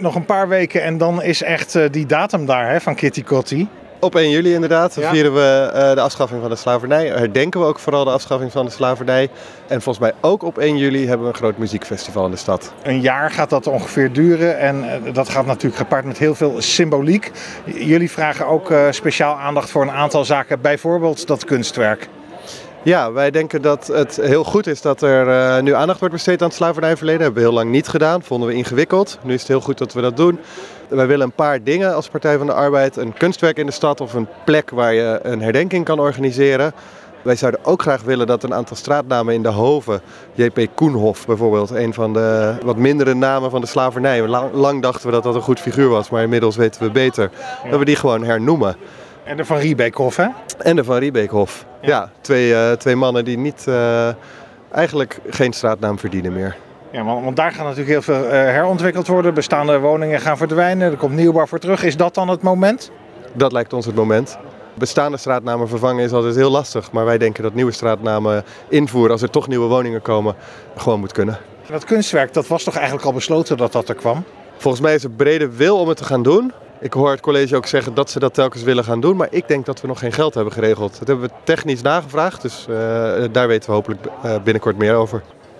nog een paar weken en dan is echt uh, die datum daar hè, van Kitty Kotti. Op 1 juli inderdaad ja. vieren we uh, de afschaffing van de slavernij. Herdenken we ook vooral de afschaffing van de slavernij. En volgens mij ook op 1 juli hebben we een groot muziekfestival in de stad. Een jaar gaat dat ongeveer duren en uh, dat gaat natuurlijk gepaard met heel veel symboliek. Jullie vragen ook uh, speciaal aandacht voor een aantal zaken, bijvoorbeeld dat kunstwerk. Ja, wij denken dat het heel goed is dat er uh, nu aandacht wordt besteed aan het slavernijverleden. Dat hebben we heel lang niet gedaan, vonden we ingewikkeld. Nu is het heel goed dat we dat doen. Wij willen een paar dingen als Partij van de Arbeid. Een kunstwerk in de stad of een plek waar je een herdenking kan organiseren. Wij zouden ook graag willen dat een aantal straatnamen in de Hoven, JP Koenhof bijvoorbeeld, een van de wat mindere namen van de slavernij. Lang, lang dachten we dat dat een goed figuur was, maar inmiddels weten we beter. Dat we die gewoon hernoemen. En de Van Riebeekhof, hè? En de Van Riebeekhof. Ja, ja twee, uh, twee mannen die niet, uh, eigenlijk geen straatnaam verdienen meer. Ja, want, want daar gaat natuurlijk heel veel uh, herontwikkeld worden. Bestaande woningen gaan verdwijnen. Er komt nieuwbouw voor terug. Is dat dan het moment? Dat lijkt ons het moment. Bestaande straatnamen vervangen is altijd heel lastig. Maar wij denken dat nieuwe straatnamen invoeren, als er toch nieuwe woningen komen, gewoon moet kunnen. Dat kunstwerk, dat was toch eigenlijk al besloten dat dat er kwam? Volgens mij is er brede wil om het te gaan doen. Ik hoor het college ook zeggen dat ze dat telkens willen gaan doen. Maar ik denk dat we nog geen geld hebben geregeld. Dat hebben we technisch nagevraagd. Dus uh, daar weten we hopelijk uh, binnenkort meer over.